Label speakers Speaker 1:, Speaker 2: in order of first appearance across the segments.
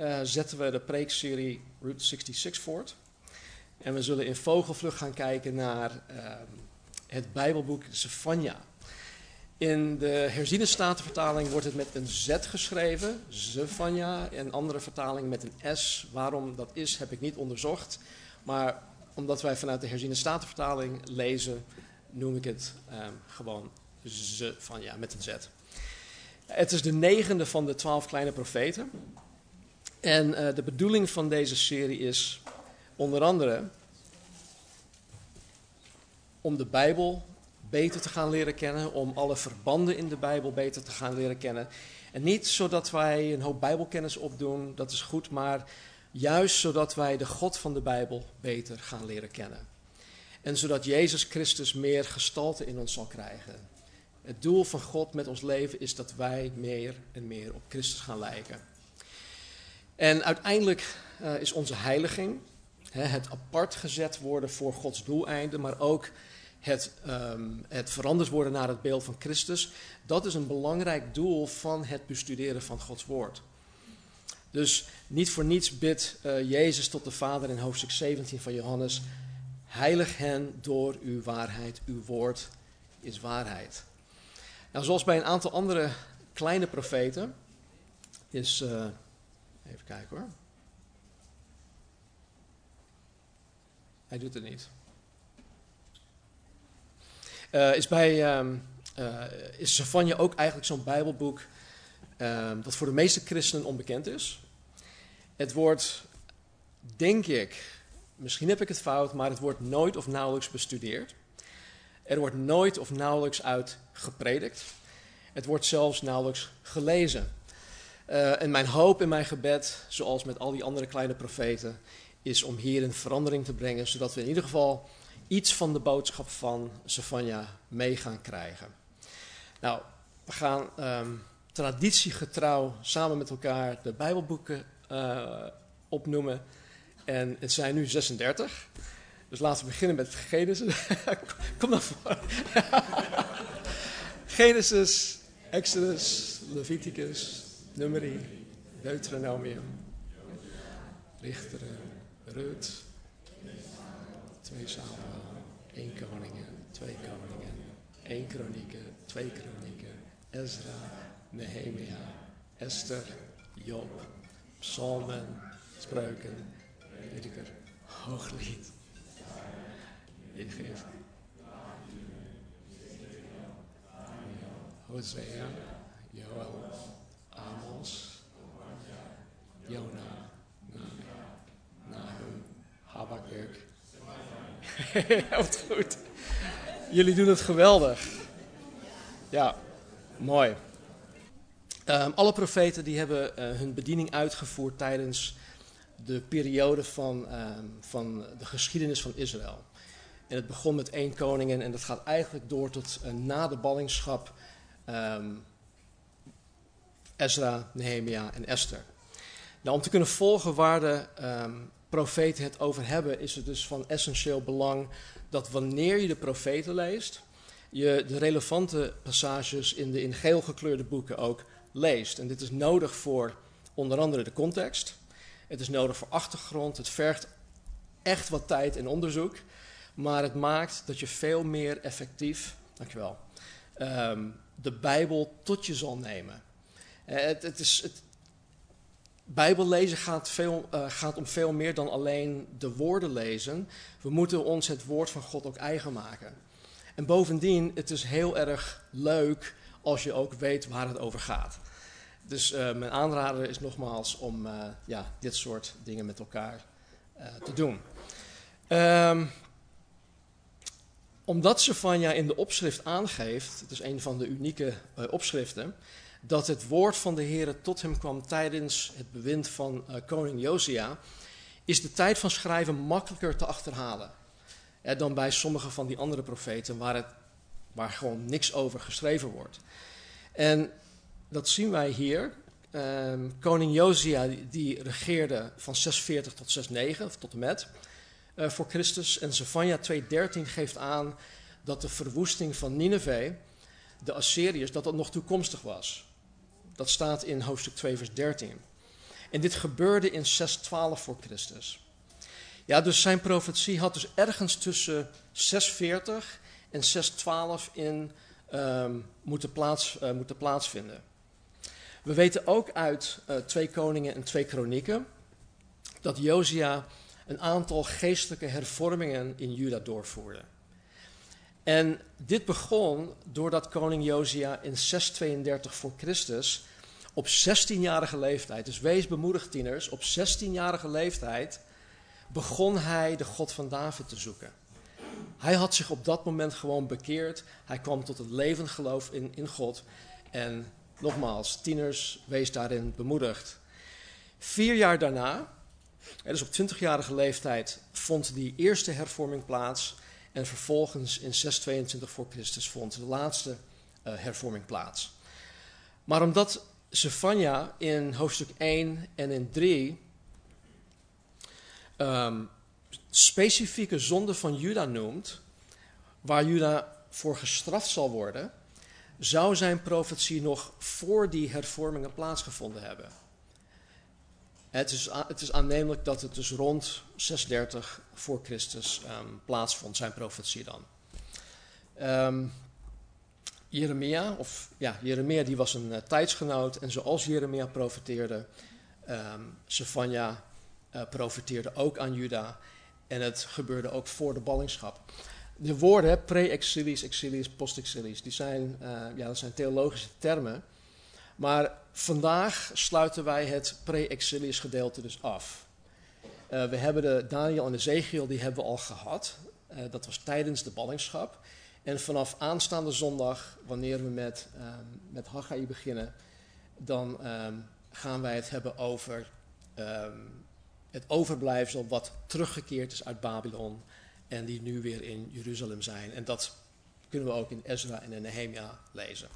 Speaker 1: uh, zetten we de preekserie Route 66 voort. En we zullen in vogelvlucht gaan kijken naar uh, het Bijbelboek Zephania. In de herziene statenvertaling wordt het met een Z geschreven, Zephania, en andere vertaling met een S. Waarom dat is, heb ik niet onderzocht. Maar omdat wij vanuit de herziene statenvertaling lezen, noem ik het um, gewoon Zephania met een Z. Het is de negende van de twaalf kleine profeten. En uh, de bedoeling van deze serie is onder andere om de Bijbel beter te gaan leren kennen, om alle verbanden in de Bijbel beter te gaan leren kennen. En niet zodat wij een hoop Bijbelkennis opdoen, dat is goed, maar juist zodat wij de God van de Bijbel beter gaan leren kennen. En zodat Jezus Christus meer gestalte in ons zal krijgen. Het doel van God met ons leven is dat wij meer en meer op Christus gaan lijken. En uiteindelijk uh, is onze heiliging, hè, het apart gezet worden voor Gods doeleinden, maar ook het, um, het veranderd worden naar het beeld van Christus, dat is een belangrijk doel van het bestuderen van Gods woord. Dus niet voor niets bidt uh, Jezus tot de Vader in hoofdstuk 17 van Johannes, heilig hen door uw waarheid, uw woord is waarheid. Nou, zoals bij een aantal andere kleine profeten is. Uh, even kijken hoor. Hij doet het niet. Uh, is bij. Um, is Savanje ook eigenlijk zo'n Bijbelboek. Um, dat voor de meeste christenen onbekend is. Het wordt, denk ik, misschien heb ik het fout, maar het wordt nooit of nauwelijks bestudeerd. Er wordt nooit of nauwelijks uit gepredikt. Het wordt zelfs nauwelijks gelezen. Uh, en mijn hoop en mijn gebed, zoals met al die andere kleine profeten, is om hier een verandering te brengen, zodat we in ieder geval iets van de boodschap van Savanja mee gaan krijgen. Nou, we gaan um, traditiegetrouw samen met elkaar de Bijbelboeken uh, opnoemen. En het zijn nu 36. Dus laten we beginnen met Genesis. Kom naar voren. Genesis, Exodus, Leviticus, Numeri, Deuteronomium, Richteren, Rut, twee Samuel, één Koningen, twee Koningen, één Kronieken, twee Kronieken, Ezra, Nehemia, Esther, Job, Psalmen, Spreuken, Prediker, Hooglied. Ik. Hosea, Joel, Wat goed. Jullie doen het geweldig. Ja, mooi. Um, alle profeten die hebben uh, hun bediening uitgevoerd tijdens de periode van, um, van de geschiedenis van Israël. En het begon met één koningen en dat gaat eigenlijk door tot uh, na de ballingschap um, Ezra, Nehemia en Esther. Nou, om te kunnen volgen waar de profeten het over hebben, is het dus van essentieel belang dat wanneer je de profeten leest, je de relevante passages in de in geel gekleurde boeken ook leest. En dit is nodig voor onder andere de context. Het is nodig voor achtergrond. Het vergt echt wat tijd en onderzoek. Maar het maakt dat je veel meer effectief, dankjewel, um, de Bijbel tot je zal nemen. Uh, het, het, is, het, Bijbel lezen gaat, veel, uh, gaat om veel meer dan alleen de woorden lezen. We moeten ons het woord van God ook eigen maken. En bovendien, het is heel erg leuk als je ook weet waar het over gaat. Dus uh, mijn aanrader is nogmaals om uh, ja, dit soort dingen met elkaar te doen. Um, omdat Sefania in de opschrift aangeeft, het is een van de unieke opschriften, dat het woord van de Heer tot hem kwam tijdens het bewind van uh, koning Josia, is de tijd van schrijven makkelijker te achterhalen dan bij sommige van die andere profeten waar, het, waar gewoon niks over geschreven wordt. En dat zien wij hier. Ehm, koning Josia die regeerde van 640 tot 69, of tot en met, uh, voor Christus. En Zephania 2.13 geeft aan dat de verwoesting van Nineveh, de Assyriërs, dat dat nog toekomstig was. Dat staat in hoofdstuk 2 vers 13. En dit gebeurde in 612 voor Christus. Ja, dus zijn profetie had dus ergens tussen 640 en 612 in um, moeten, plaats, uh, moeten plaatsvinden. We weten ook uit uh, twee koningen en twee kronieken dat Josia een aantal geestelijke hervormingen in Juda doorvoerde. En dit begon doordat koning Josia in 632 voor Christus op 16-jarige leeftijd, dus wees bemoedigd tieners, op 16-jarige leeftijd begon hij de God van David te zoeken. Hij had zich op dat moment gewoon bekeerd. Hij kwam tot het levend geloof in, in God. En nogmaals, tieners, wees daarin bemoedigd. Vier jaar daarna, dus op 20-jarige leeftijd, vond die eerste hervorming plaats. En vervolgens in 622 voor Christus vond de laatste uh, hervorming plaats. Maar omdat Zephania in hoofdstuk 1 en in 3 um, specifieke zonde van Juda noemt, waar Juda voor gestraft zal worden, zou zijn profetie nog voor die hervormingen plaatsgevonden hebben. Het is, het is aannemelijk dat het dus rond 630 voor Christus um, plaatsvond, zijn profetie dan. Um, Jeremia, of ja, Jeremia die was een uh, tijdsgenoot en zoals Jeremia profeteerde, um, Sefania uh, profiteerde ook aan Juda. En het gebeurde ook voor de ballingschap. De woorden pre-exilies, exilies, post-exilies, die zijn, uh, ja, dat zijn theologische termen. Maar vandaag sluiten wij het pre-exilies gedeelte dus af. Uh, we hebben de Daniel en Ezekiel, die hebben we al gehad. Uh, dat was tijdens de ballingschap. En vanaf aanstaande zondag, wanneer we met, um, met Haggai beginnen, dan um, gaan wij het hebben over um, het overblijfsel wat teruggekeerd is uit Babylon en die nu weer in Jeruzalem zijn. En dat kunnen we ook in Ezra en in Nehemia lezen.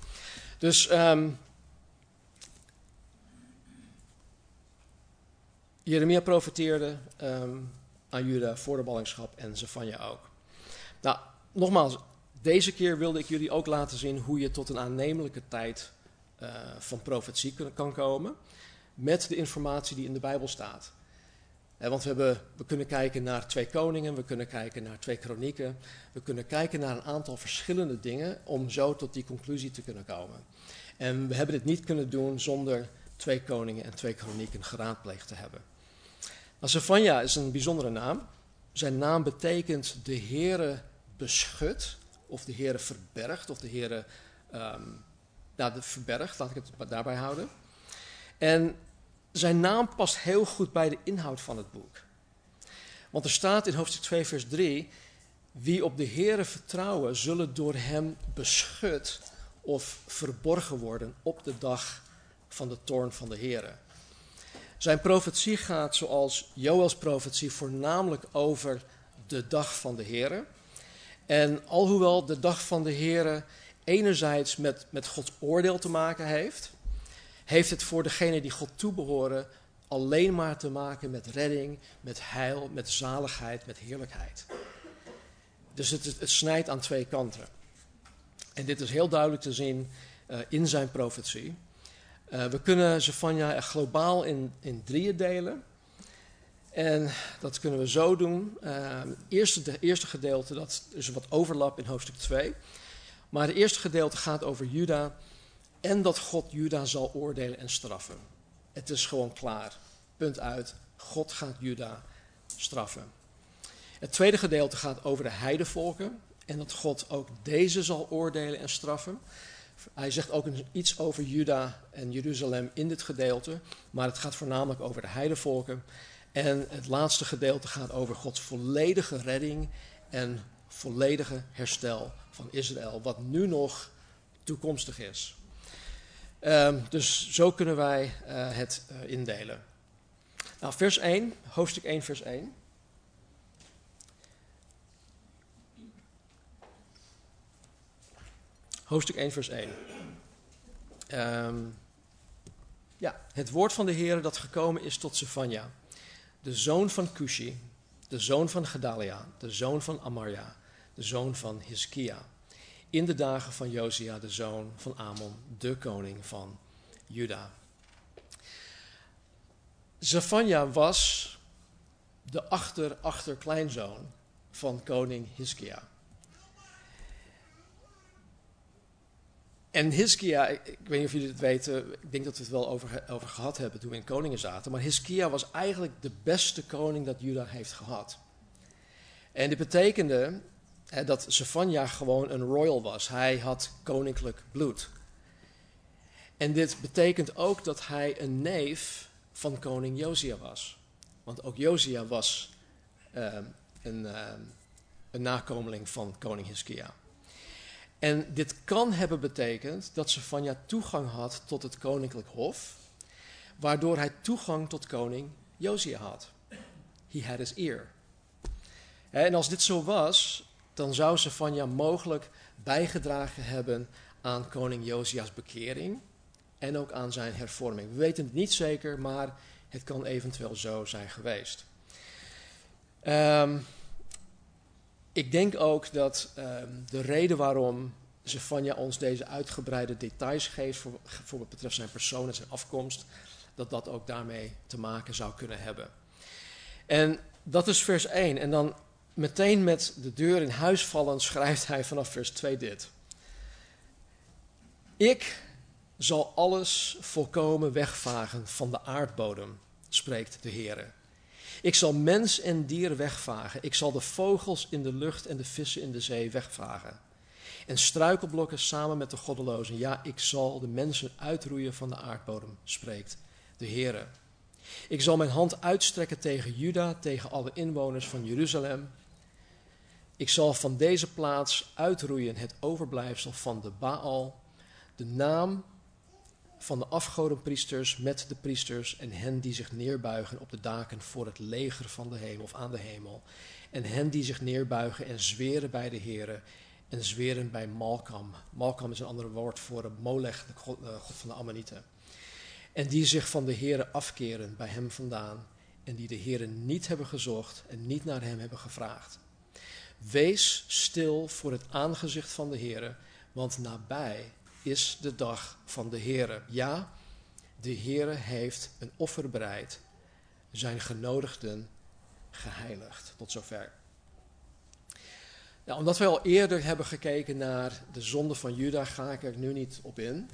Speaker 1: Dus Jeremia profeteerde um, aan Juda voor de ballingschap en Zephania ook. Nou, nogmaals, deze keer wilde ik jullie ook laten zien hoe je tot een aannemelijke tijd uh, van profetie kan komen met de informatie die in de Bijbel staat want we, hebben, we kunnen kijken naar twee koningen, we kunnen kijken naar twee kronieken, we kunnen kijken naar een aantal verschillende dingen om zo tot die conclusie te kunnen komen. En we hebben dit niet kunnen doen zonder twee koningen en twee kronieken geraadpleegd te hebben. Nou, is een bijzondere naam. Zijn naam betekent de Heere beschut, of de Heere verbergt, of de Heere um, de verbergt, laat ik het daarbij houden. En zijn naam past heel goed bij de inhoud van het boek. Want er staat in hoofdstuk 2, vers 3: Wie op de Heere vertrouwen, zullen door hem beschut of verborgen worden op de dag van de toorn van de Heere. Zijn profetie gaat, zoals Joels profetie, voornamelijk over de dag van de Heere. En alhoewel de dag van de Heere enerzijds met, met Gods oordeel te maken heeft, heeft het voor degenen die God toebehoren alleen maar te maken met redding, met heil, met zaligheid, met heerlijkheid. Dus het, het snijdt aan twee kanten. En dit is heel duidelijk te zien uh, in zijn profetie. Uh, we kunnen Zephania globaal in, in drieën delen. En dat kunnen we zo doen. Uh, eerste, eerste gedeelte, dat is wat overlap in hoofdstuk 2. Maar het eerste gedeelte gaat over Juda en dat God Juda zal oordelen en straffen. Het is gewoon klaar. Punt uit. God gaat Juda straffen. Het tweede gedeelte gaat over de heidevolken. En dat God ook deze zal oordelen en straffen. Hij zegt ook iets over Juda en Jeruzalem in dit gedeelte. Maar het gaat voornamelijk over de heidevolken. En het laatste gedeelte gaat over Gods volledige redding en volledige herstel van Israël. Wat nu nog toekomstig is. Um, dus zo kunnen wij uh, het uh, indelen. Nou, vers 1, hoofdstuk 1, vers 1. Hoofdstuk 1, vers 1. Ehm, ja, het woord van de Heer dat gekomen is tot Sefania, de zoon van Cushi, de zoon van Gedalia, de zoon van Amarja, de zoon van Hiskia, in de dagen van Josia, de zoon van Amon, de koning van Juda. Zephania was de achter-achterkleinzoon van koning Hiskia. En Hiskia, ik, weet niet of jullie het weten, ik denk dat we het wel over, over gehad hebben toen we in koningen zaten, maar Hiskia was eigenlijk de beste koning dat Juda heeft gehad. En dit betekende hè, dat Zephania gewoon een royal was. Hij had koninklijk bloed. En dit betekent ook dat hij een neef van koning Josia was. Want ook Josia was uh, een, uh, een nakomeling van koning Hiskia. En dit kan hebben betekend dat Sefania toegang had tot het koninklijk hof, waardoor hij toegang tot koning Josia had. He had his ear. En als dit zo was, dan zou Sefania mogelijk bijgedragen hebben aan koning Josia's bekering en ook aan zijn hervorming. We weten het niet zeker, maar het kan eventueel zo zijn geweest. Um, ik denk ook dat um, de reden waarom Zephania ons deze uitgebreide details geeft voor, voor wat betreft zijn persoon en zijn afkomst, dat dat ook daarmee te maken zou kunnen hebben. En dat is vers 1. En dan meteen met de deur in huis vallen schrijft hij vanaf vers 2 dit. Ik zal alles volkomen wegvagen van de aardbodem, spreekt de Heer. Ik zal mens en dier wegvagen. Ik zal de vogels in de lucht en de vissen in de zee wegvagen. En struikelblokken samen met de goddelozen. Ja, ik zal de mensen uitroeien van de aardbodem, spreekt de Heer. Ik zal mijn hand uitstrekken tegen Juda, tegen alle inwoners van Jeruzalem. Ik zal van deze plaats uitroeien het overblijfsel van de Baal, de naam van de afgodenpriesters met de priesters en hen die zich neerbuigen op de daken voor het leger van de hemel of aan de hemel. En hen die zich neerbuigen en zweren bij de Here en zweren bij Malkam. Malkam is een ander woord voor Molech, de god, de god van de Ammonieten. En die zich van de Here afkeren bij hem vandaan en die de Here niet hebben gezocht en niet naar hem hebben gevraagd. Wees stil voor het aangezicht van de Here, want nabij is de dag van de Heere. Ja, de Heere heeft een offer bereid, zijn genodigden geheiligd. Tot zover. Nou, omdat we al eerder hebben gekeken naar de zonde van Juda, ga ik er nu niet op in.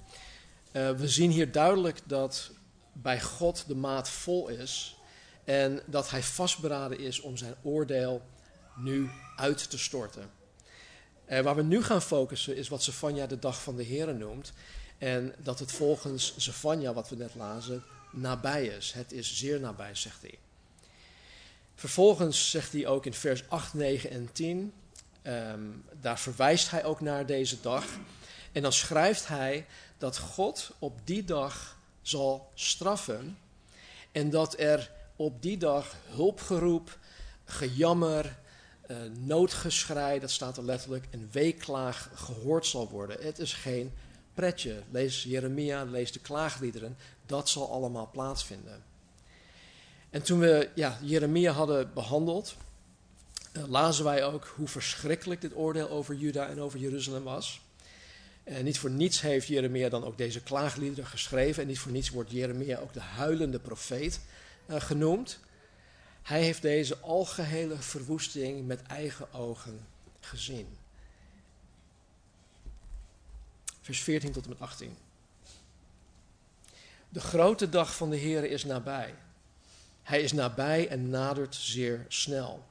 Speaker 1: Uh, we zien hier duidelijk dat bij God de maat vol is en dat hij vastberaden is om zijn oordeel nu uit te storten. Uh, waar we nu gaan focussen is wat Zefania de dag van de Heren noemt. En dat het volgens Zefania, wat we net lazen, nabij is. Het is zeer nabij, zegt hij. Vervolgens zegt hij ook in vers 8, 9 en 10. Um, ehm, daar verwijst hij ook naar deze dag. En dan schrijft hij dat God op die dag zal straffen. En dat er op die dag hulpgeroep, gejammer, uh, noodgeschrei, dat staat er letterlijk, een weeklaag gehoord zal worden. Het is geen pretje. Lees Jeremia, lees de klaagliederen. Dat zal allemaal plaatsvinden. En toen we ja, Jeremia hadden behandeld, uh, lazen wij ook hoe verschrikkelijk dit oordeel over Juda en over Jeruzalem was. En niet voor niets heeft Jeremia dan ook deze klaagliederen geschreven. En niet voor niets wordt Jeremia ook de huilende profeet uh, genoemd. Hij heeft deze algehele verwoesting met eigen ogen gezien. Vers 14 tot en met 18. De grote dag van de Heer is nabij. Hij is nabij en nadert zeer snel.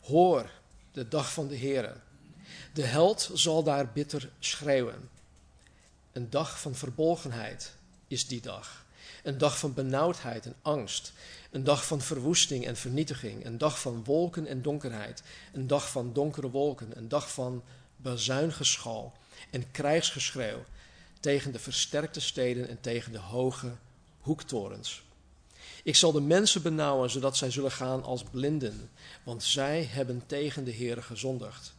Speaker 1: Hoor de dag van de Heer. De held zal daar bitter schreeuwen. Een dag van verbolgenheid is die dag. Een dag van benauwdheid en angst. Een dag van verwoesting en vernietiging. Een dag van wolken en donkerheid. Een dag van donkere wolken. Een dag van bazuingeschal en krijgsgeschreeuw tegen de versterkte steden en tegen de hoge hoektorens. Ik zal de mensen benauwen, zodat zij zullen gaan als blinden, want zij hebben tegen de Heere gezondigd.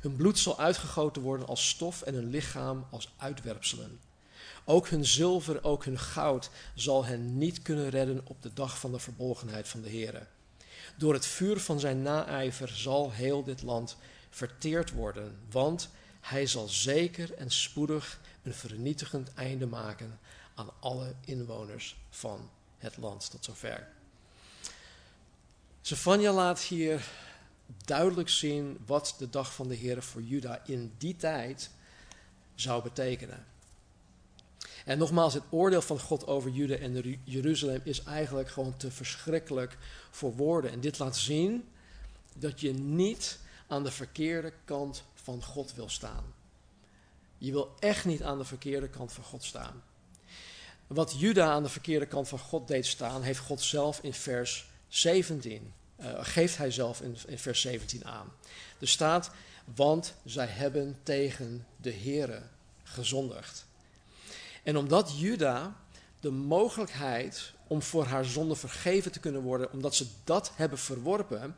Speaker 1: Hun bloed zal uitgegoten worden als stof en hun lichaam als uitwerpselen. Ook hun zilver, ook hun goud zal hen niet kunnen redden op de dag van de verbolgenheid van de Heere. Door het vuur van zijn naijver zal heel dit land verteerd worden, want hij zal zeker en spoedig een vernietigend einde maken aan alle inwoners van het land. Tot zover. Zefania laat hier duidelijk zien wat de dag van de Heer voor Juda in die tijd zou betekenen. En nogmaals, het oordeel van God over Juda en Jeruzalem is eigenlijk gewoon te verschrikkelijk voor woorden. En dit laat zien dat je niet aan de verkeerde kant van God wil staan. Je wil echt niet aan de verkeerde kant van God staan. Wat Juda aan de verkeerde kant van God deed staan, heeft God zelf in vers 17, uh, eh, geeft hij zelf in, in vers 17 aan. Er staat, want zij hebben tegen de Here gezondigd. En omdat Juda de mogelijkheid om voor haar zonde vergeven te kunnen worden, omdat ze dat hebben verworpen,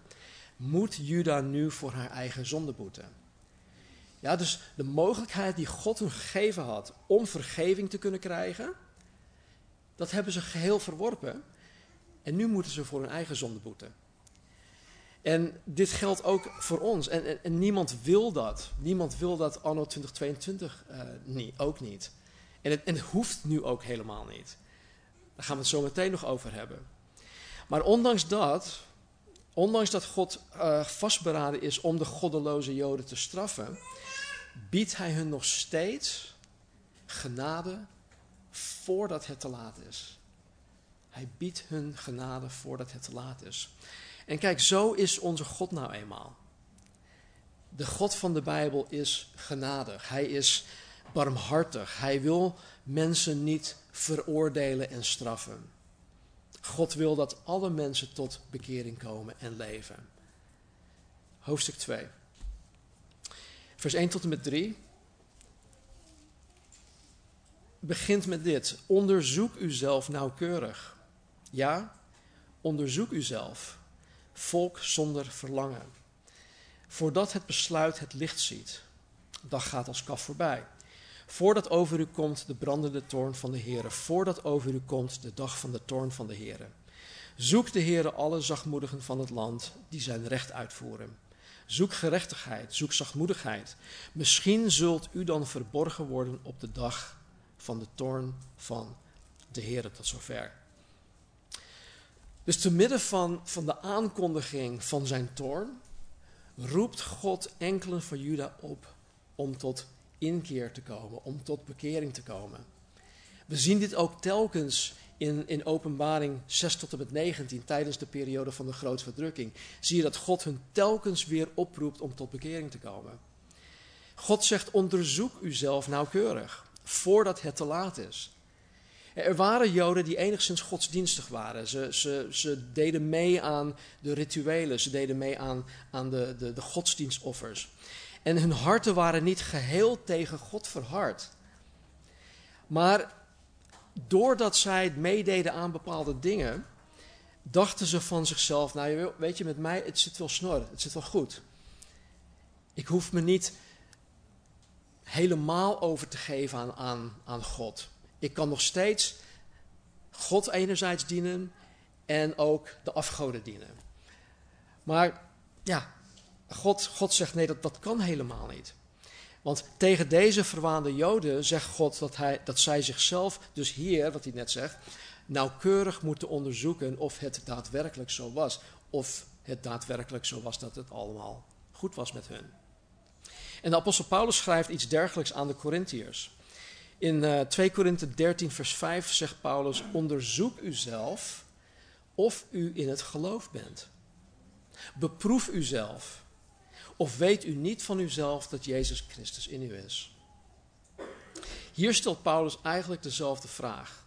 Speaker 1: moet Juda nu voor haar eigen zonde boeten. Ja, dus de mogelijkheid die God hun gegeven had om vergeving te kunnen krijgen, dat hebben ze geheel verworpen. En nu moeten ze voor hun eigen zonde boeten. En dit geldt ook voor ons. En, niemand wil dat. Niemand wil dat anno 2022 uh, eh, ook niet. En het, en het hoeft nu ook helemaal niet. Daar gaan we het zo meteen nog over hebben. Maar ondanks dat, ondanks dat God uh, vastberaden is om de goddeloze Joden te straffen, biedt hij hun nog steeds genade voordat het te laat is. Hij biedt hun genade voordat het te laat is. En kijk, zo is onze God nou eenmaal. De God van de Bijbel is genadig. Hij is barmhartig. Hij wil mensen niet veroordelen en straffen. God wil dat alle mensen tot bekering komen en leven. Hoofdstuk 2. Vers 1 tot en met 3 begint met dit. Onderzoek uzelf nauwkeurig. Ja, onderzoek uzelf, volk zonder verlangen. Voordat het besluit het licht ziet, dag gaat als kaf voorbij. Voordat over u komt de brandende toorn van de Heere, voordat over u komt de dag van de toorn van de Heere. Zoek de Heere alle zachtmoedigen van het land die zijn recht uitvoeren. Zoek gerechtigheid, zoek zachtmoedigheid. Misschien zult u dan verborgen worden op de dag van de toorn van de Heer tot zover. Dus te midden van, van de aankondiging van zijn toorn, roept God enkelen van Juda op om tot inkeer te komen, om tot bekering te komen. We zien dit ook telkens in, in openbaring 6 tot en met 19, tijdens de periode van de grote verdrukking. Zie je dat God hun telkens weer oproept om tot bekering te komen. God zegt, onderzoek uzelf nauwkeurig voordat het te laat is. Er waren Joden die enigszins godsdienstig waren. Ze, ze, ze deden mee aan de rituelen, ze deden mee aan, aan de, de, de godsdienstoffers. En hun harten waren niet geheel tegen God verhard. Maar doordat zij meededen aan bepaalde dingen, dachten ze van zichzelf: Nou, weet je, met mij, het zit wel snor, het zit wel goed. Ik hoef me niet helemaal over te geven aan, aan, aan God. Ik kan nog steeds God enerzijds dienen en ook de afgoden dienen. Maar ja, God, God zegt nee, dat, dat kan helemaal niet. Want tegen deze verwaande Joden zegt God dat, hij, dat zij zichzelf, dus hier, wat hij net zegt, nauwkeurig moeten onderzoeken of het daadwerkelijk zo was. Of het daadwerkelijk zo was dat het allemaal goed was met hun. En de apostel Paulus schrijft iets dergelijks aan de Corinthiërs. In uh, 2 Korinthe 13, vers 5 zegt Paulus: Onderzoek uzelf of u in het geloof bent. Beproef uzelf. Of weet u niet van uzelf dat Jezus Christus in u is? Hier stelt Paulus eigenlijk dezelfde vraag.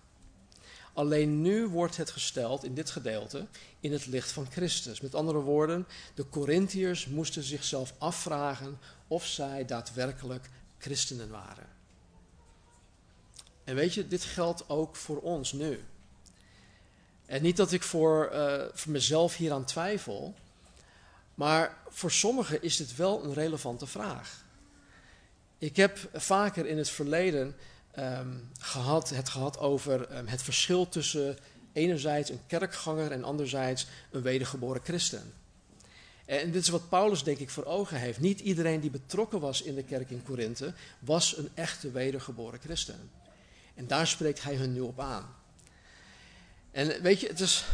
Speaker 1: Alleen nu wordt het gesteld in dit gedeelte in het licht van Christus. Met andere woorden, de Corinthiërs moesten zichzelf afvragen of zij daadwerkelijk christenen waren. En weet je, dit geldt ook voor ons nu. En niet dat ik voor, uh, voor mezelf hieraan twijfel, maar voor sommigen is dit wel een relevante vraag. Ik heb vaker in het verleden um, gehad, het gehad over um, het verschil tussen enerzijds een kerkganger en anderzijds een wedergeboren christen. En dit is wat Paulus denk ik voor ogen heeft. Niet iedereen die betrokken was in de kerk in Korinthe was een echte wedergeboren christen. En daar spreekt hij hun nu op aan. En weet je, het is,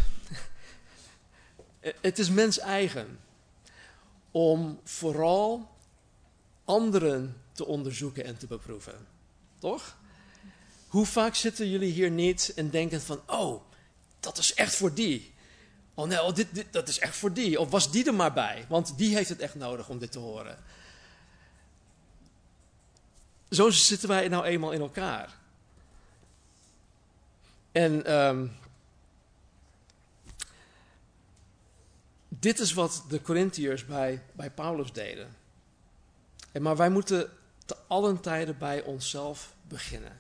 Speaker 1: het is mens eigen om vooral anderen te onderzoeken en te beproeven. Toch? Hoe vaak zitten jullie hier niet en denken van, oh, dat is echt voor die. Oh nee, oh, dit, dat is echt voor die. Of was die er maar bij? Want die heeft het echt nodig om dit te horen. Zo zitten wij nou eenmaal in elkaar. En um, dit is wat de Corinthiërs bij, bij Paulus deden. En maar wij moeten te allen tijden bij onszelf beginnen.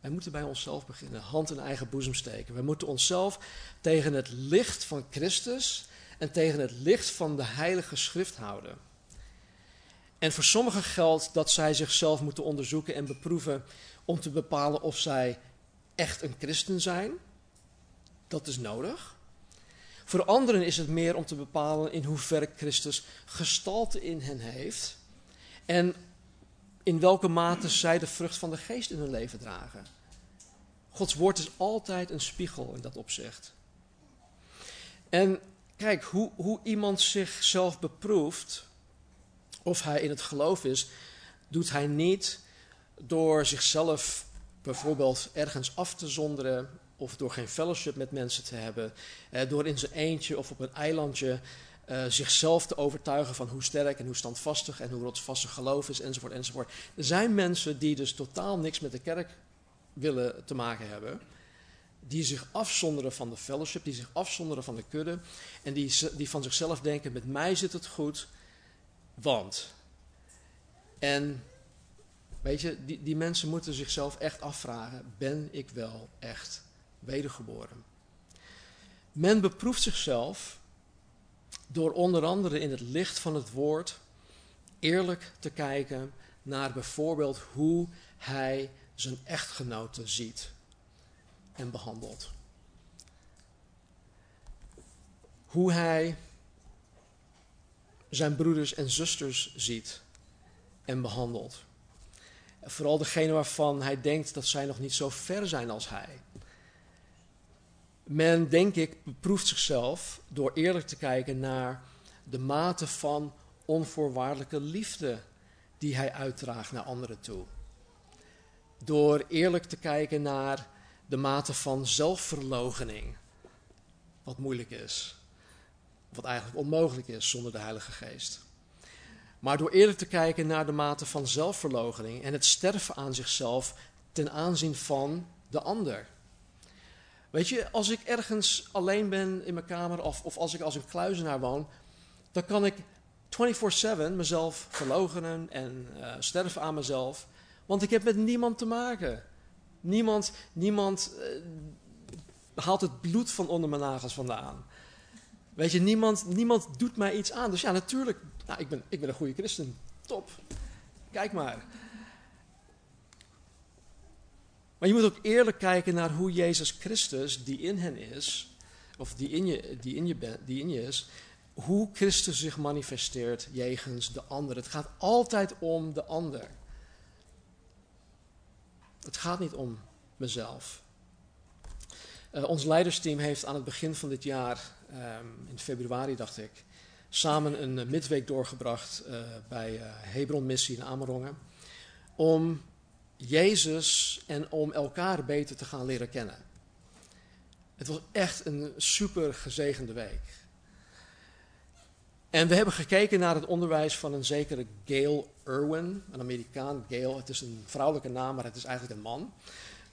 Speaker 1: Wij moeten bij onszelf beginnen, hand in eigen boezem steken. Wij moeten onszelf tegen het licht van Christus en tegen het licht van de Heilige Schrift houden. En voor sommigen geldt dat zij zichzelf moeten onderzoeken en beproeven om te bepalen of zij echt een christen zijn. Dat is nodig. Voor anderen is het meer om te bepalen in hoeverre Christus gestalte in hen heeft en in welke mate zij de vrucht van de geest in hun leven dragen. Gods woord is altijd een spiegel in dat opzicht. En kijk, hoe, hoe iemand zichzelf beproeft, of hij in het geloof is, doet hij niet door zichzelf bijvoorbeeld ergens af te zonderen of door geen fellowship met mensen te hebben, eh, door in zijn eentje of op een eilandje uh, zichzelf te overtuigen van hoe sterk en hoe standvastig en hoe rotsvastig geloof is, enzovoort, enzovoort. Er zijn mensen die dus totaal niks met de kerk willen te maken hebben, die zich afzonderen van de fellowship, die zich afzonderen van de kudde en die, die van zichzelf denken, met mij zit het goed, want. En weet je, die, die mensen moeten zichzelf echt afvragen, ben ik wel echt wedergeboren? Men beproeft zichzelf door onder andere in het licht van het woord eerlijk te kijken naar bijvoorbeeld hoe hij zijn echtgenote ziet en behandelt. Hoe hij zijn broeders en zusters ziet en behandelt. Vooral degene waarvan hij denkt dat zij nog niet zo ver zijn als hij. Men, denk ik, beproeft zichzelf door eerlijk te kijken naar de mate van onvoorwaardelijke liefde die hij uitdraagt naar anderen toe. Door eerlijk te kijken naar de mate van zelfverloochening, wat moeilijk is, wat eigenlijk onmogelijk is zonder de Heilige Geest. Maar door eerlijk te kijken naar de mate van zelfverloochening en het sterven aan zichzelf ten aanzien van de ander. Weet je, als ik ergens alleen ben in mijn kamer of, of als ik als een kluizenaar woon, dan kan ik 24/7 mezelf verlogenen en uh, sterven aan mezelf. Want ik heb met niemand te maken. Niemand, niemand uh, haalt het bloed van onder mijn nagels vandaan. Weet je, niemand, niemand doet mij iets aan. Dus ja, natuurlijk, nou, ik, ben, ik ben een goede christen. Top. Kijk maar. Maar je moet ook eerlijk kijken naar hoe Jezus Christus, die in hen is, of die in je, die in je, die in je is, hoe Christus zich manifesteert jegens de ander. Het gaat altijd om de ander. Het gaat niet om mezelf. Uh, ons leidersteam heeft aan het begin van dit jaar, um, in februari dacht ik, samen een uh, midweek doorgebracht uh, bij Hebron Missie in Amerongen. Om Jezus en om elkaar beter te gaan leren kennen. Het was echt een super gezegende week. En we hebben gekeken naar het onderwijs van een zekere Gail Irwin, een Amerikaan. Gail, het is een vrouwelijke naam, maar het is eigenlijk een man.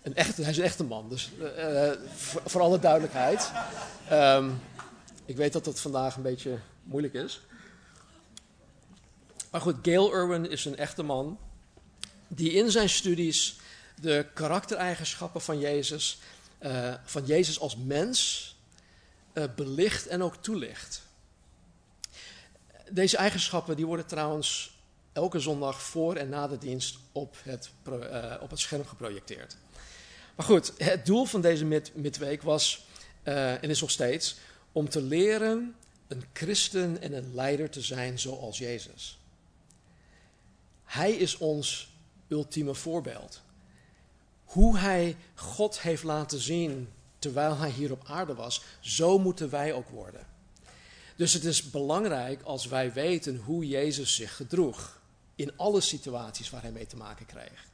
Speaker 1: Een echte, hij is een echte man, dus uh, voor, voor, alle duidelijkheid. Um, ik weet dat dat vandaag een beetje moeilijk is. Maar goed, Gail Irwin is een echte man die in zijn studies de karaktereigenschappen van Jezus eh, van Jezus als mens uh, belicht en ook toelicht. Deze eigenschappen die worden trouwens elke zondag voor en na de dienst op het, uh, op het scherm geprojecteerd. Maar goed, het doel van deze mid midweek was, en is nog steeds, om te leren een christen en een leider te zijn zoals Jezus. Hij is ons ultieme voorbeeld. Hoe hij God heeft laten zien terwijl hij hier op aarde was, zo moeten wij ook worden. Dus het is belangrijk als wij weten hoe Jezus zich gedroeg in alle situaties waar hij mee te maken kreeg.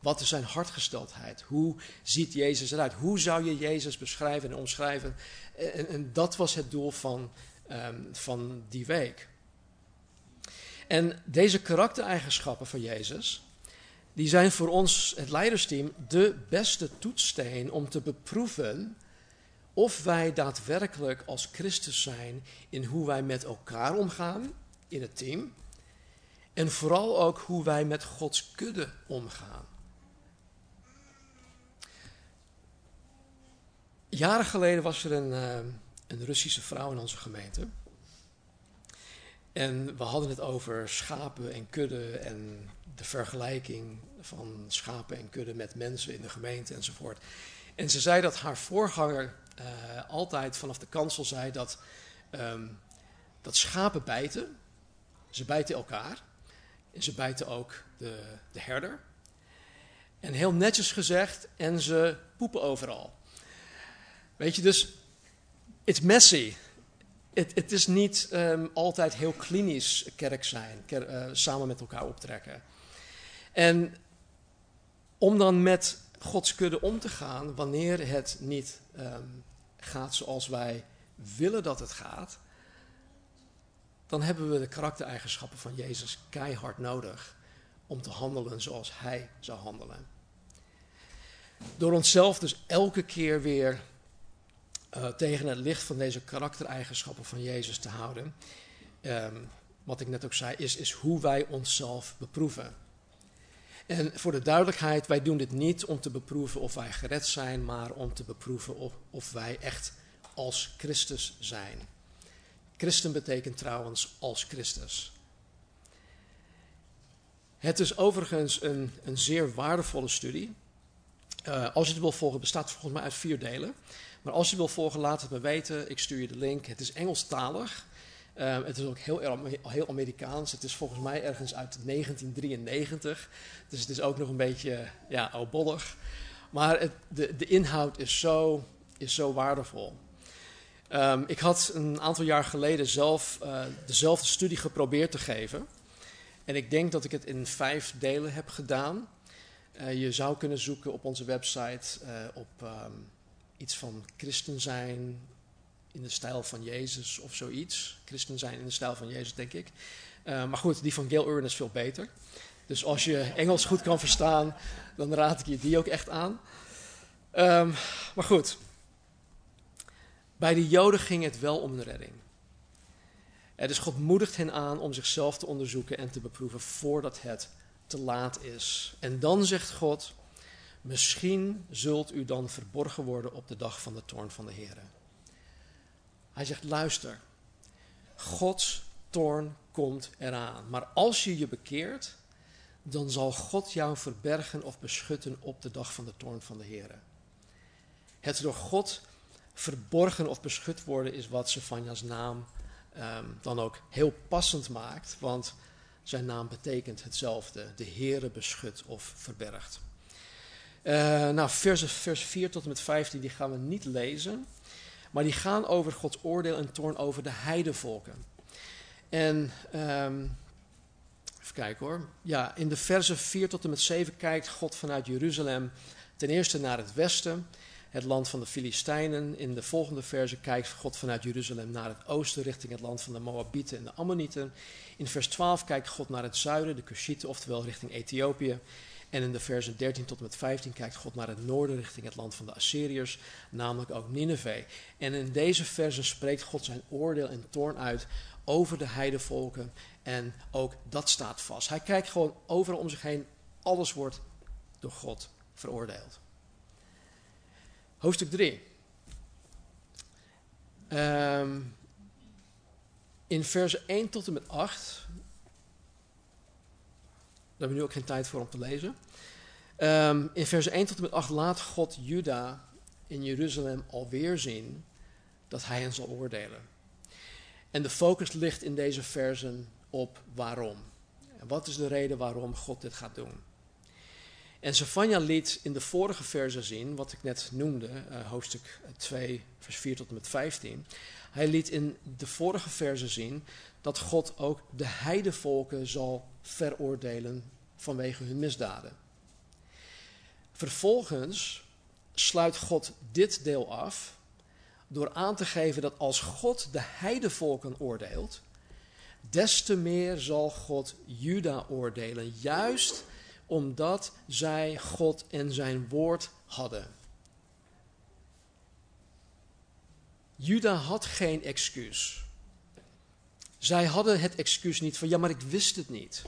Speaker 1: Wat is zijn hartgesteldheid? Hoe ziet Jezus eruit? Hoe zou je Jezus beschrijven en omschrijven? En, en dat was het doel van, um, van die week. En deze karaktereigenschappen van Jezus, die zijn voor ons, het leidersteam, de beste toetssteen om te beproeven of wij daadwerkelijk als Christus zijn in hoe wij met elkaar omgaan in het team. En vooral ook hoe wij met Gods kudde omgaan. Jaren geleden was er een, uh, een Russische vrouw in onze gemeente. En we hadden het over schapen en kudden en de vergelijking van schapen en kudden met mensen in de gemeente enzovoort. En ze zei dat haar voorganger uh, altijd vanaf de kansel zei dat, um, dat schapen bijten. Ze bijten elkaar. En ze bijten ook de, de herder. En heel netjes gezegd, en ze poepen overal. Weet je, dus it's messy. Het is niet um, altijd heel klinisch kerk zijn, uh, samen met elkaar optrekken. En om dan met Gods kudde om te gaan, wanneer het niet um, gaat zoals wij willen dat het gaat, dan hebben we de karaktereigenschappen van Jezus keihard nodig om te handelen zoals Hij zou handelen. Door onszelf dus elke keer weer uh, tegen het licht van deze karaktereigenschappen van Jezus te houden. Um, wat ik net ook zei, is, is hoe wij onszelf beproeven. En voor de duidelijkheid, wij doen dit niet om te beproeven of wij gered zijn, maar om te beproeven of, of wij echt als Christus zijn. Christen betekent trouwens als Christus. Het is overigens een, een zeer waardevolle studie. Uh, als je het wil volgen, bestaat volgens mij uit vier delen. Maar als je wil volgen, laat het me weten. Ik stuur je de link. Het is Engelstalig. Um, het is ook heel, heel Amerikaans. Het is volgens mij ergens uit 1993. Dus het is ook nog een beetje ja, oudbollig. Maar het, de, de inhoud is zo, is zo waardevol. Um, ik had een aantal jaar geleden zelf uh, dezelfde studie geprobeerd te geven. En ik denk dat ik het in vijf delen heb gedaan. Uh, je zou kunnen zoeken op onze website uh, op um, iets van christen zijn in de stijl van Jezus of zoiets. Christen zijn in de stijl van Jezus, denk ik. Uh, maar goed, die van Gail Urban is veel beter. Dus als je Engels goed kan verstaan, dan raad ik je die ook echt aan. Um, maar goed, bij de Joden ging het wel om de redding. Dus God moedigt hen aan om zichzelf te onderzoeken en te beproeven voordat het te laat is. En dan zegt God, Misschien zult u dan verborgen worden op de dag van de toorn van de Heer. Hij zegt: luister, Gods toorn komt eraan. Maar als je je bekeert, dan zal God jou verbergen of beschutten op de dag van de toorn van de Heer. Het door God verborgen of beschut worden is wat Sefania's naam um, dan ook heel passend maakt, want zijn naam betekent hetzelfde: de Heere beschut of verbergt. Uh, nou, vers, vers 4 tot en met 15, die gaan we niet lezen. Maar die gaan over Gods oordeel en toorn over de heidevolken. En um, even kijken hoor. Ja, in de versen 4 tot en met 7 kijkt God vanuit Jeruzalem ten eerste naar het westen, het land van de Filistijnen. In de volgende verse kijkt God vanuit Jeruzalem naar het oosten, richting het land van de Moabieten en de Ammonieten. In vers 12 kijkt God naar het zuiden, de Cushieten, oftewel richting Ethiopië. En in de versen 13 tot en met 15 kijkt God naar het noorden richting het land van de Assyriërs, namelijk ook Nineveh. En in deze versen spreekt God zijn oordeel en toorn uit over de heidevolken en ook dat staat vast. Hij kijkt gewoon overal om zich heen, alles wordt door God veroordeeld. Hoofdstuk 3. Ehm, in versen 1 tot en met 8. Daar hebben we nu ook geen tijd voor om te lezen. Ehm, in versen 1 tot en met 8 laat God Juda in Jeruzalem alweer zien dat hij hen zal oordelen. En de focus ligt in deze versen op waarom. Wat is de reden waarom God dit gaat doen? En Sefania liet in de vorige versen zien, wat ik net noemde, uh, hoofdstuk 2, vers 4 tot en met 15. Hij liet in de vorige versen zien dat God ook de heidevolken zal veroordelen vanwege hun misdaden. Vervolgens sluit God dit deel af door aan te geven dat als God de heidevolken oordeelt, des te meer zal God Juda oordelen, juist omdat zij God en zijn woord hadden. Juda had geen excuus. Zij hadden het excuus niet van ja, maar ik wist het niet.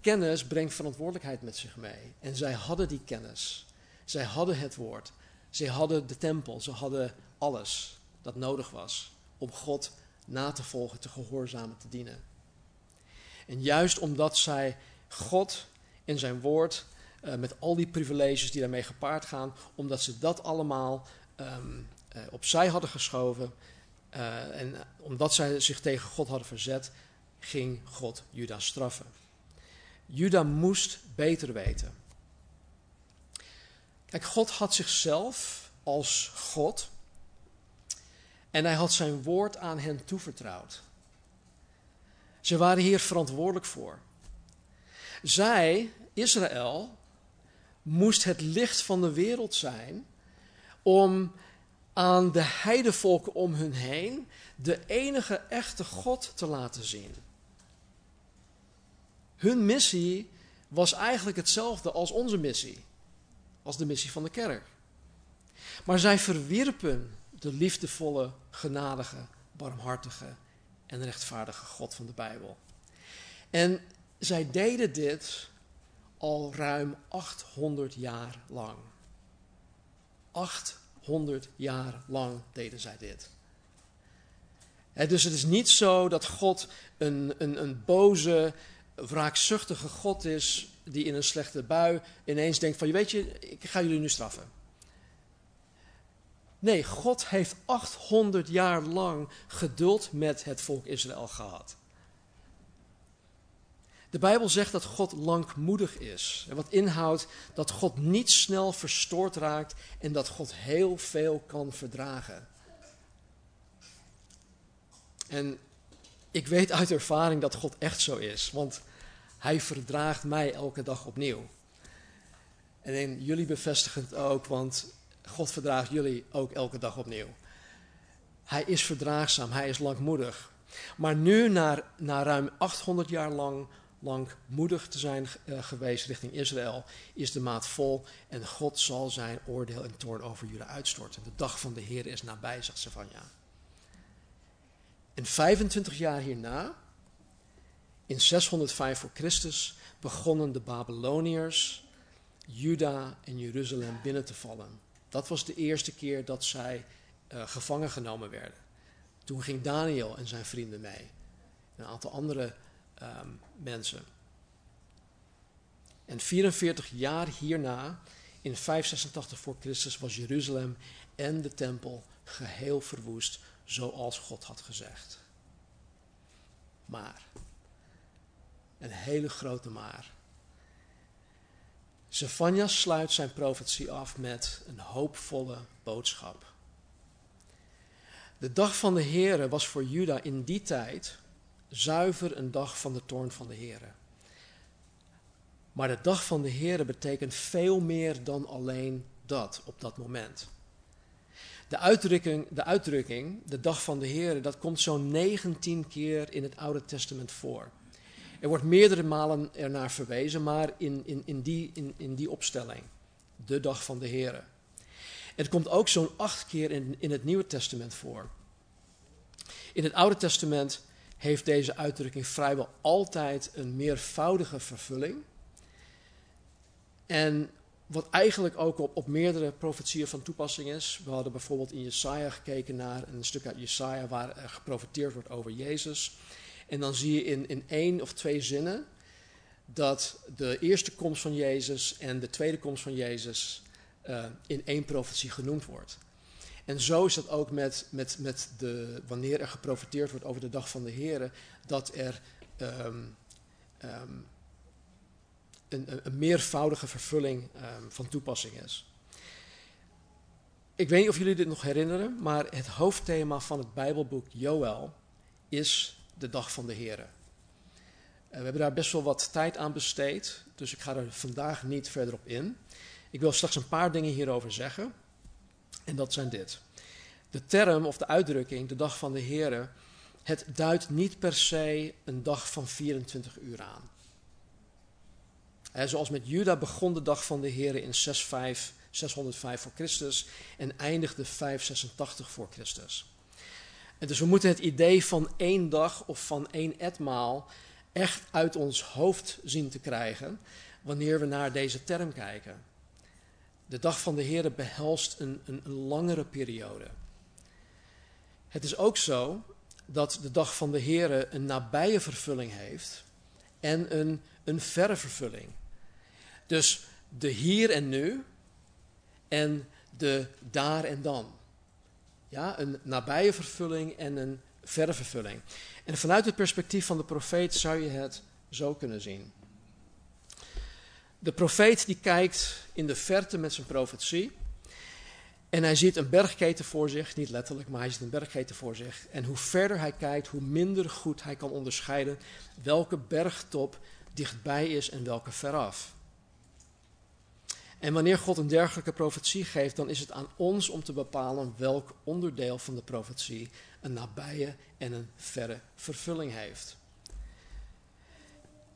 Speaker 1: Kennis brengt verantwoordelijkheid met zich mee. En zij hadden die kennis. Zij hadden het woord. Zij hadden de tempel. Ze hadden alles dat nodig was om God na te volgen, te gehoorzamen, te dienen. En juist omdat zij God in zijn woord, uh, met al die privileges die daarmee gepaard gaan, omdat ze dat allemaal um, uh, opzij hadden geschoven uh, en omdat zij zich tegen God hadden verzet, ging God Juda straffen. Juda moest beter weten. Kijk, God had zichzelf als God en hij had zijn woord aan hen toevertrouwd. Ze waren hier verantwoordelijk voor. Zij, Israël, moest het licht van de wereld zijn om aan de heidevolken om hun heen de enige echte God te laten zien. Hun missie was eigenlijk hetzelfde als onze missie, als de missie van de kerk. Maar zij verwierpen de liefdevolle, genadige, barmhartige en rechtvaardige God van de Bijbel. En zij deden dit al ruim 800 jaar lang. 800 jaar lang deden zij dit. dus het is niet zo dat God een, een, een boze, wraakzuchtige God is die in een slechte bui ineens denkt van, weet je, ik ga jullie nu straffen. Nee, God heeft 800 jaar lang geduld met het volk Israël gehad. De Bijbel zegt dat God langmoedig is. Wat inhoudt dat God niet snel verstoord raakt en dat God heel veel kan verdragen. En ik weet uit ervaring dat God echt zo is, want Hij verdraagt mij elke dag opnieuw. En jullie bevestigen het ook, want God verdraagt jullie ook elke dag opnieuw. Hij is verdraagzaam, hij is langmoedig. Maar nu, na, na ruim 800 jaar lang langmoedig te zijn uh, geweest richting Israël, is de maat vol en God zal zijn oordeel en toorn over jullie uitstorten. De dag van de Heer is nabij, zegt ja. En 25 jaar hierna, in 605 voor Christus, begonnen de Babyloniërs Juda en Jeruzalem binnen te vallen. Dat was de eerste keer dat zij uh, gevangen genomen werden. Toen ging Daniel en zijn vrienden mee. Een aantal andere um, mensen. En 44 jaar hierna, in 586 voor Christus, was Jeruzalem en de tempel geheel verwoest, zoals God had gezegd. Maar, een hele grote maar. Zephania sluit zijn profetie af met een hoopvolle boodschap. De dag van de Here was voor Juda in die tijd zuiver een dag van de toorn van de Here. Maar de dag van de Here betekent veel meer dan alleen dat op dat moment. De uitdrukking, de uitdrukking, de dag van de Here, dat komt zo'n 19 keer in het Oude Testament voor. Er wordt meerdere malen ernaar verwezen, maar in, in, in, die, in, in die opstelling. De dag van de Here. Het komt ook zo'n acht keer in, in het Nieuwe Testament voor. In het Oude Testament heeft deze uitdrukking vrijwel altijd een meervoudige vervulling. En wat eigenlijk ook op, op meerdere profetieën van toepassing is. We hadden bijvoorbeeld in Jesaja gekeken naar een stuk uit Jesaja waar er geprofeteerd wordt over Jezus. En dan zie je in, in één of twee zinnen dat de eerste komst van Jezus en de tweede komst van Jezus uh, in één profetie genoemd wordt. En zo is dat ook met, met, met de, wanneer er geprofiteerd wordt over de dag van de Heer, dat er um, um, een, een, meervoudige vervulling um, van toepassing is. Ik weet niet of jullie dit nog herinneren, maar het hoofdthema van het Bijbelboek Joël is de dag van de Heer. Uh, we hebben daar best wel wat tijd aan besteed, dus ik ga er vandaag niet verder op in. Ik wil straks een paar dingen hierover zeggen. En dat zijn dit. De term of de uitdrukking, de dag van de Here, het duidt niet per se een dag van 24 uur aan. Zoals met Juda begon de dag van de Here in 605, 605 voor Christus en eindigde 586 voor Christus. Dus we moeten het idee van één dag of van één etmaal echt uit ons hoofd zien te krijgen wanneer we naar deze term kijken. De dag van de Heer behelst een, een, een langere periode. Het is ook zo dat de dag van de Heer een nabije vervulling heeft en een, een verre vervulling. Dus de hier en nu en de daar en dan. Ja, een nabije vervulling en een verre vervulling. En vanuit het perspectief van de profeet zou je het zo kunnen zien. De profeet die kijkt in de verte met zijn profetie. En hij ziet een bergketen voor zich, niet letterlijk, maar hij ziet een bergketen voor zich. En hoe verder hij kijkt, hoe minder goed hij kan onderscheiden welke bergtop dichtbij is en welke veraf. En wanneer God een dergelijke profetie geeft, dan is het aan ons om te bepalen welk onderdeel van de profetie een nabije en een verre vervulling heeft.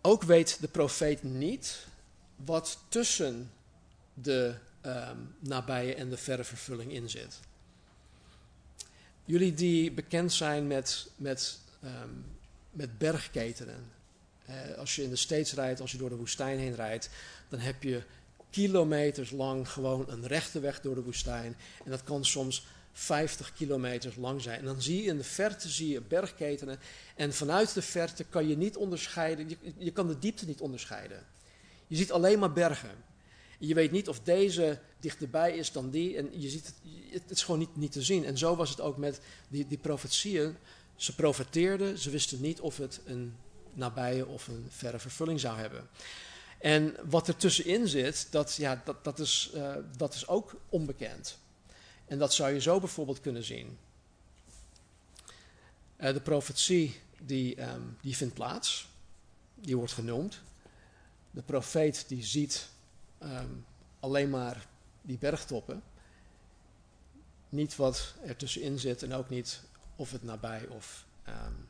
Speaker 1: Ook weet de profeet niet wat tussen de um, nabije en de verre vervulling in zit. Jullie die bekend zijn met, met, um, met bergketenen. Uh, als je in de States rijdt, als je door de woestijn heen rijdt, dan heb je kilometers lang gewoon een rechte weg door de woestijn. En dat kan soms 50 kilometers lang zijn. En dan zie je in de verte zie je bergketenen. En vanuit de verte kan je niet onderscheiden, je, je kan de diepte niet onderscheiden. Je ziet alleen maar bergen. Je weet niet of deze dichterbij is dan die. En je ziet het, het is gewoon niet, niet te zien. En zo was het ook met die, die profetieën. Ze profeteerden, ze wisten niet of het een nabije of een verre vervulling zou hebben. En wat er tussenin zit, dat, ja, dat, dat, is, uh, dat is ook onbekend. En dat zou je zo bijvoorbeeld kunnen zien. Uh, de profetie die, um, die vindt plaats, die wordt genoemd de profeet die ziet um, alleen maar die bergtoppen. Niet wat er tussenin zit en ook niet of het nabij of um,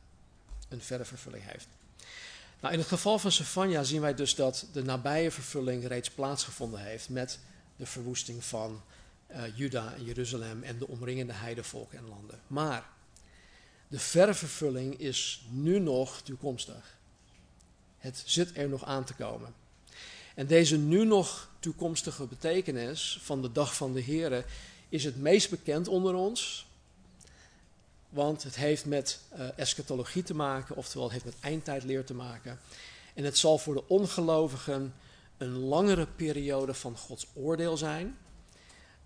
Speaker 1: een verre vervulling heeft. Nou, in het geval van Sefania zien wij dus dat de nabije vervulling reeds plaatsgevonden heeft met de verwoesting van uh, Juda en Jeruzalem en de omringende heidevolken en landen. Maar de verre vervulling is nu nog toekomstig. Het zit er nog aan te komen. En deze nu nog toekomstige betekenis van de dag van de Here is het meest bekend onder ons. Want het heeft met uh, eschatologie te maken, oftewel het heeft met eindtijdleer te maken. En het zal voor de ongelovigen een langere periode van Gods oordeel zijn.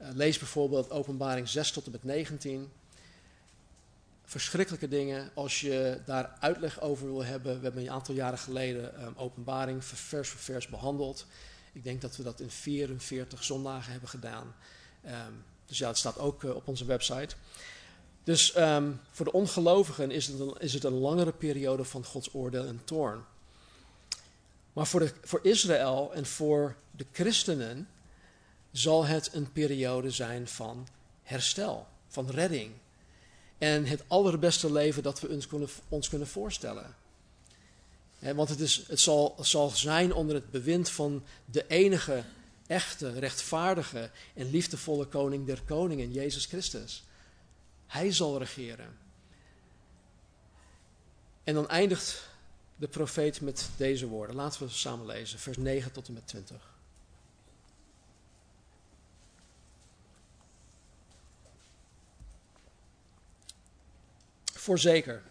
Speaker 1: Uh, lees bijvoorbeeld Openbaring 6 tot en met 19 verschrikkelijke dingen. Als je daar uitleg over wil hebben, we hebben een aantal jaren geleden um, openbaring vers voor vers behandeld. Ik denk dat we dat in 44 zondagen hebben gedaan. Um, dus ja, het staat ook uh, op onze website. Dus um, voor de ongelovigen is het, een, is het een langere periode van Gods oordeel en toorn. Maar voor, de, voor Israël en voor de christenen zal het een periode zijn van herstel, van redding, en het allerbeste leven dat we ons kunnen, ons kunnen voorstellen. want het, is, het zal, zal zijn onder het bewind van de enige, echte, rechtvaardige en liefdevolle koning der koningen, Jezus Christus. Hij zal regeren. En dan eindigt de profeet met deze woorden. Laten we samen lezen, vers 9 tot en met 20. Voorzeker,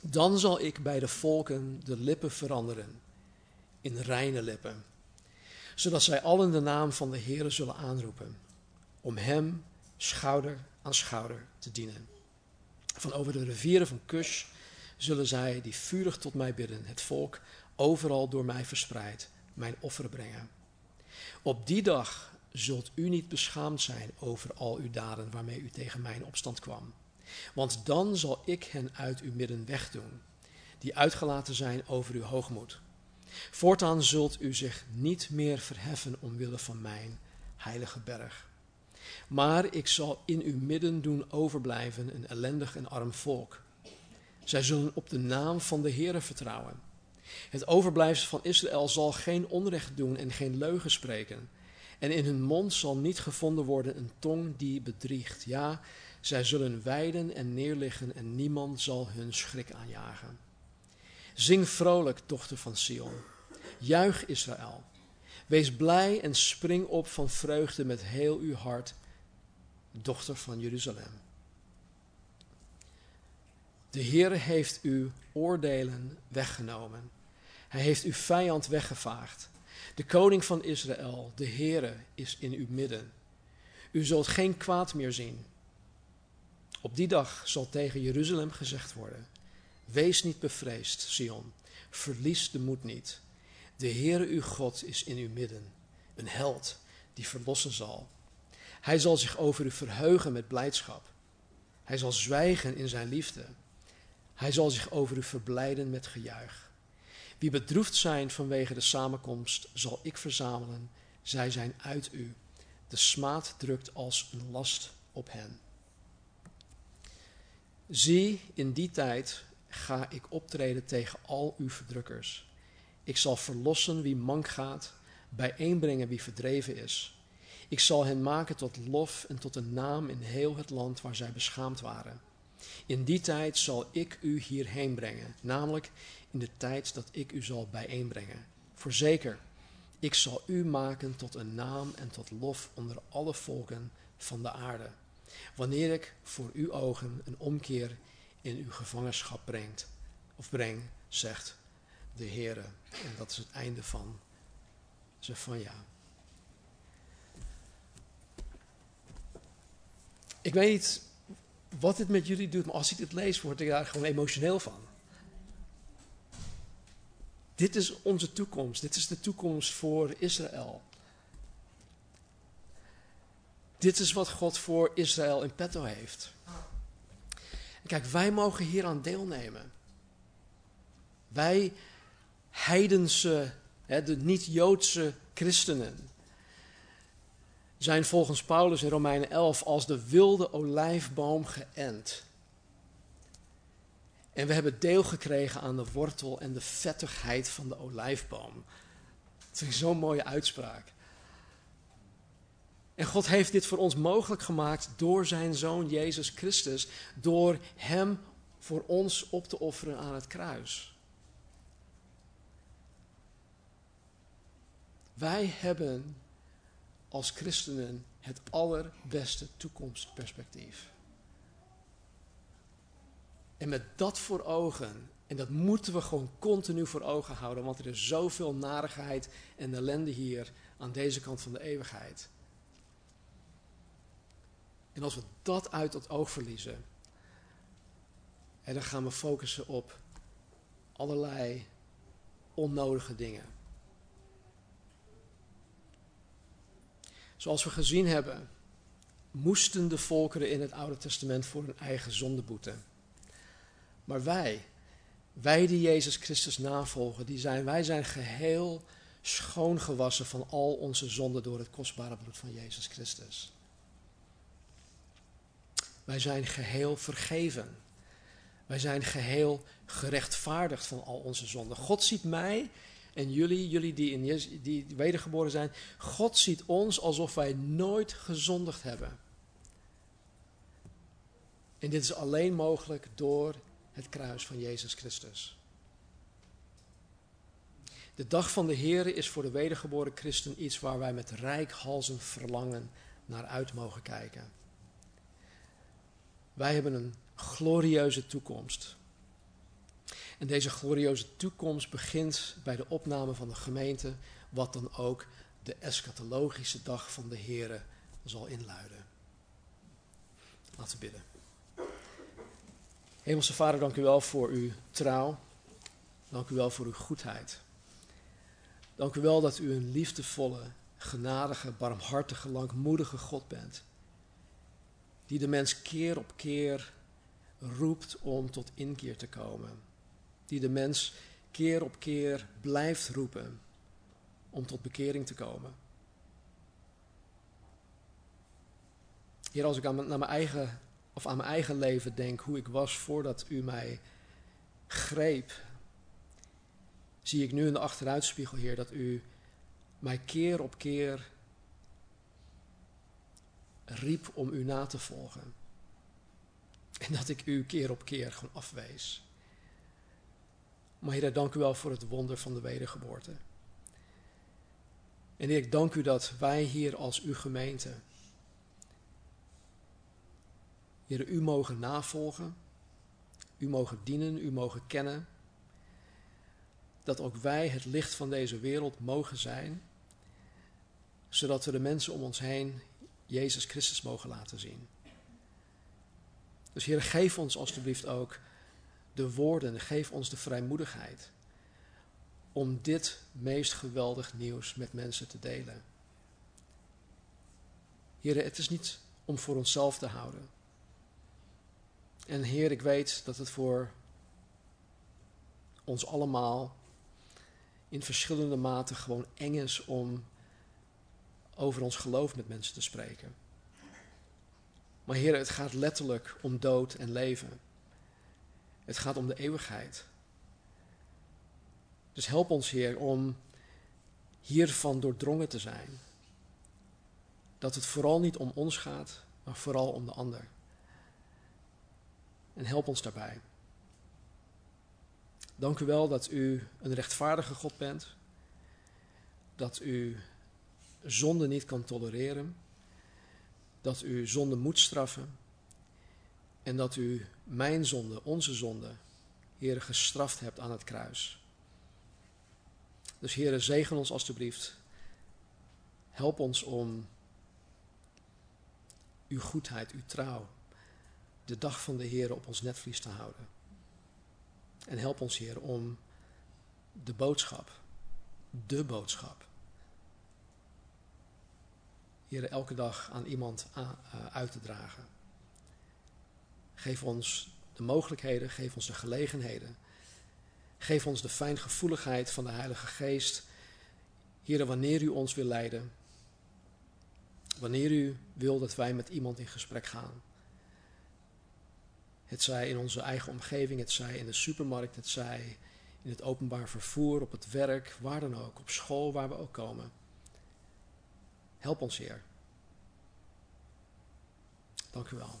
Speaker 1: dan zal ik bij de volken de lippen veranderen in reine lippen, zodat zij allen de naam van de Heere zullen aanroepen, om Hem schouder aan schouder te dienen. Van over de rivieren van Kush zullen zij die vurig tot mij bidden, het volk overal door mij verspreid, mijn offeren brengen. Op die dag zult u niet beschaamd zijn over al uw daden waarmee u tegen mijn opstand kwam. Want dan zal ik hen uit uw midden wegdoen, die uitgelaten zijn over uw hoogmoed. Voortaan zult u zich niet meer verheffen omwille van mijn heilige berg. Maar ik zal in uw midden doen overblijven een ellendig en arm volk. Zij zullen op de naam van de Heere vertrouwen. Het overblijfsel van Israël zal geen onrecht doen en geen leugen spreken. En in hun mond zal niet gevonden worden een tong die bedriegt. Ja, zij zullen weiden en neerliggen en niemand zal hun schrik aanjagen. Zing vrolijk, dochter van Sion. Juich Israël. Wees blij en spring op van vreugde met heel uw hart, dochter van Jeruzalem. De Heer heeft uw oordelen weggenomen. Hij heeft uw vijand weggevaagd. De koning van Israël, de Heere, is in uw midden. U zult geen kwaad meer zien. Op die dag zal tegen Jeruzalem gezegd worden: Wees niet bevreesd, Sion. Verlies de moed niet. De Heere uw God is in uw midden, een held die verlossen zal. Hij zal zich over u verheugen met blijdschap. Hij zal zwijgen in zijn liefde. Hij zal zich over u verblijden met gejuich. Wie bedroefd zijn vanwege de samenkomst, zal ik verzamelen. Zij zijn uit u. De smaad drukt als een last op hen. Zie, in die tijd ga ik optreden tegen al uw verdrukkers. Ik zal verlossen wie mank gaat, bijeenbrengen wie verdreven is. Ik zal hen maken tot lof en tot een naam in heel het land waar zij beschaamd waren. In die tijd zal ik u hierheen brengen, namelijk in de tijd dat ik u zal bijeenbrengen. Voorzeker, ik zal u maken tot een naam en tot lof onder alle volken van de aarde. Wanneer ik voor uw ogen een omkeer in uw gevangenschap brengt, of breng, zegt de Heere. En dat is het einde van ja. Ik weet niet wat dit met jullie doet, maar als ik dit lees, word ik daar gewoon emotioneel van. Dit is onze toekomst. Dit is de toekomst voor Israël. Dit is wat God voor Israël in petto heeft. Kijk, wij mogen hier aan deelnemen. Wij heidense, de niet-Joodse christenen, zijn volgens Paulus in Romeinen 11 als de wilde olijfboom geënt. En we hebben deel gekregen aan de wortel en de vettigheid van de olijfboom. Dat vind ik zo'n mooie uitspraak. En God heeft dit voor ons mogelijk gemaakt door zijn zoon Jezus Christus, door hem voor ons op te offeren aan het kruis. Wij hebben als christenen het allerbeste toekomstperspectief. En met dat voor ogen, en dat moeten we gewoon continu voor ogen houden, want er is zoveel narigheid en ellende hier aan deze kant van de eeuwigheid. En als we dat uit het oog verliezen, en dan gaan we focussen op allerlei onnodige dingen. Zoals we gezien hebben, moesten de volkeren in het Oude Testament voor hun eigen zonde boeten. Maar wij, wij die Jezus Christus navolgen, die zijn, wij zijn geheel schoongewassen van al onze zonden door het kostbare bloed van Jezus Christus. Wij zijn geheel vergeven. Wij zijn geheel gerechtvaardigd van al onze zonden. God ziet mij en jullie, jullie die, in die wedergeboren zijn, God ziet ons alsof wij nooit gezondigd hebben. En dit is alleen mogelijk door het kruis van Jezus Christus. De dag van de Heer is voor de wedergeboren christen iets waar wij met rijkhalzen verlangen naar uit mogen kijken. Wij hebben een glorieuze toekomst. En deze glorieuze toekomst begint bij de opname van de gemeente, wat dan ook de eschatologische dag van de Here zal inluiden. Laten we bidden. Hemelse Vader, dank u wel voor uw trouw. Dank u wel voor uw goedheid. Dank u wel dat u een liefdevolle, genadige, barmhartige, langmoedige God bent. Die de mens keer op keer roept om tot inkeer te komen. Die de mens keer op keer blijft roepen om tot bekering te komen. Heer, als ik aan, naar mijn eigen, of aan mijn eigen leven denk, hoe ik was voordat u mij greep, zie ik nu in de achteruitspiegel, Heer, dat u mij keer op keer riep om u na te volgen. En dat ik u keer op keer gewoon afwees. Maar Heer, dank u wel voor het wonder van de wedergeboorte. En Heer, ik dank u dat wij hier als uw gemeente, Heer, u mogen navolgen, u mogen dienen, u mogen kennen. Dat ook wij het licht van deze wereld mogen zijn, zodat we de mensen om ons heen Jezus Christus mogen laten zien. Dus Heer, geef ons alstublieft ook de woorden, geef ons de vrijmoedigheid om dit meest geweldig nieuws met mensen te delen. Heer, het is niet om voor onszelf te houden. En Heer, ik weet dat het voor ons allemaal in verschillende maten gewoon eng is om over ons geloof met mensen te spreken. Maar Heer, het gaat letterlijk om dood en leven. Het gaat om de eeuwigheid. Dus help ons, Heer, om hiervan doordrongen te zijn. Dat het vooral niet om ons gaat, maar vooral om de ander. En help ons daarbij. Dank u wel dat u een rechtvaardige God bent. Dat u zonde niet kan tolereren. Dat u zonde moet straffen. En dat u mijn zonde, onze zonde, Heer, gestraft hebt aan het kruis. Dus Heer, zegen ons alstublieft. Help ons om uw goedheid, uw trouw, de dag van de Heer op ons netvlies te houden. En help ons, Heer, om de boodschap, de boodschap, Heer, elke dag aan iemand eh, uit te dragen. Geef ons de mogelijkheden, geef ons de gelegenheden. Geef ons de fijngevoeligheid van de Heilige Geest. Heer, wanneer u ons wil leiden, wanneer u wil dat wij met iemand in gesprek gaan. Het zij in onze eigen omgeving, het zij in de supermarkt, het zij in het openbaar vervoer, op het werk, waar dan ook, op school, waar we ook komen. Help ons, Heer. Dank u wel.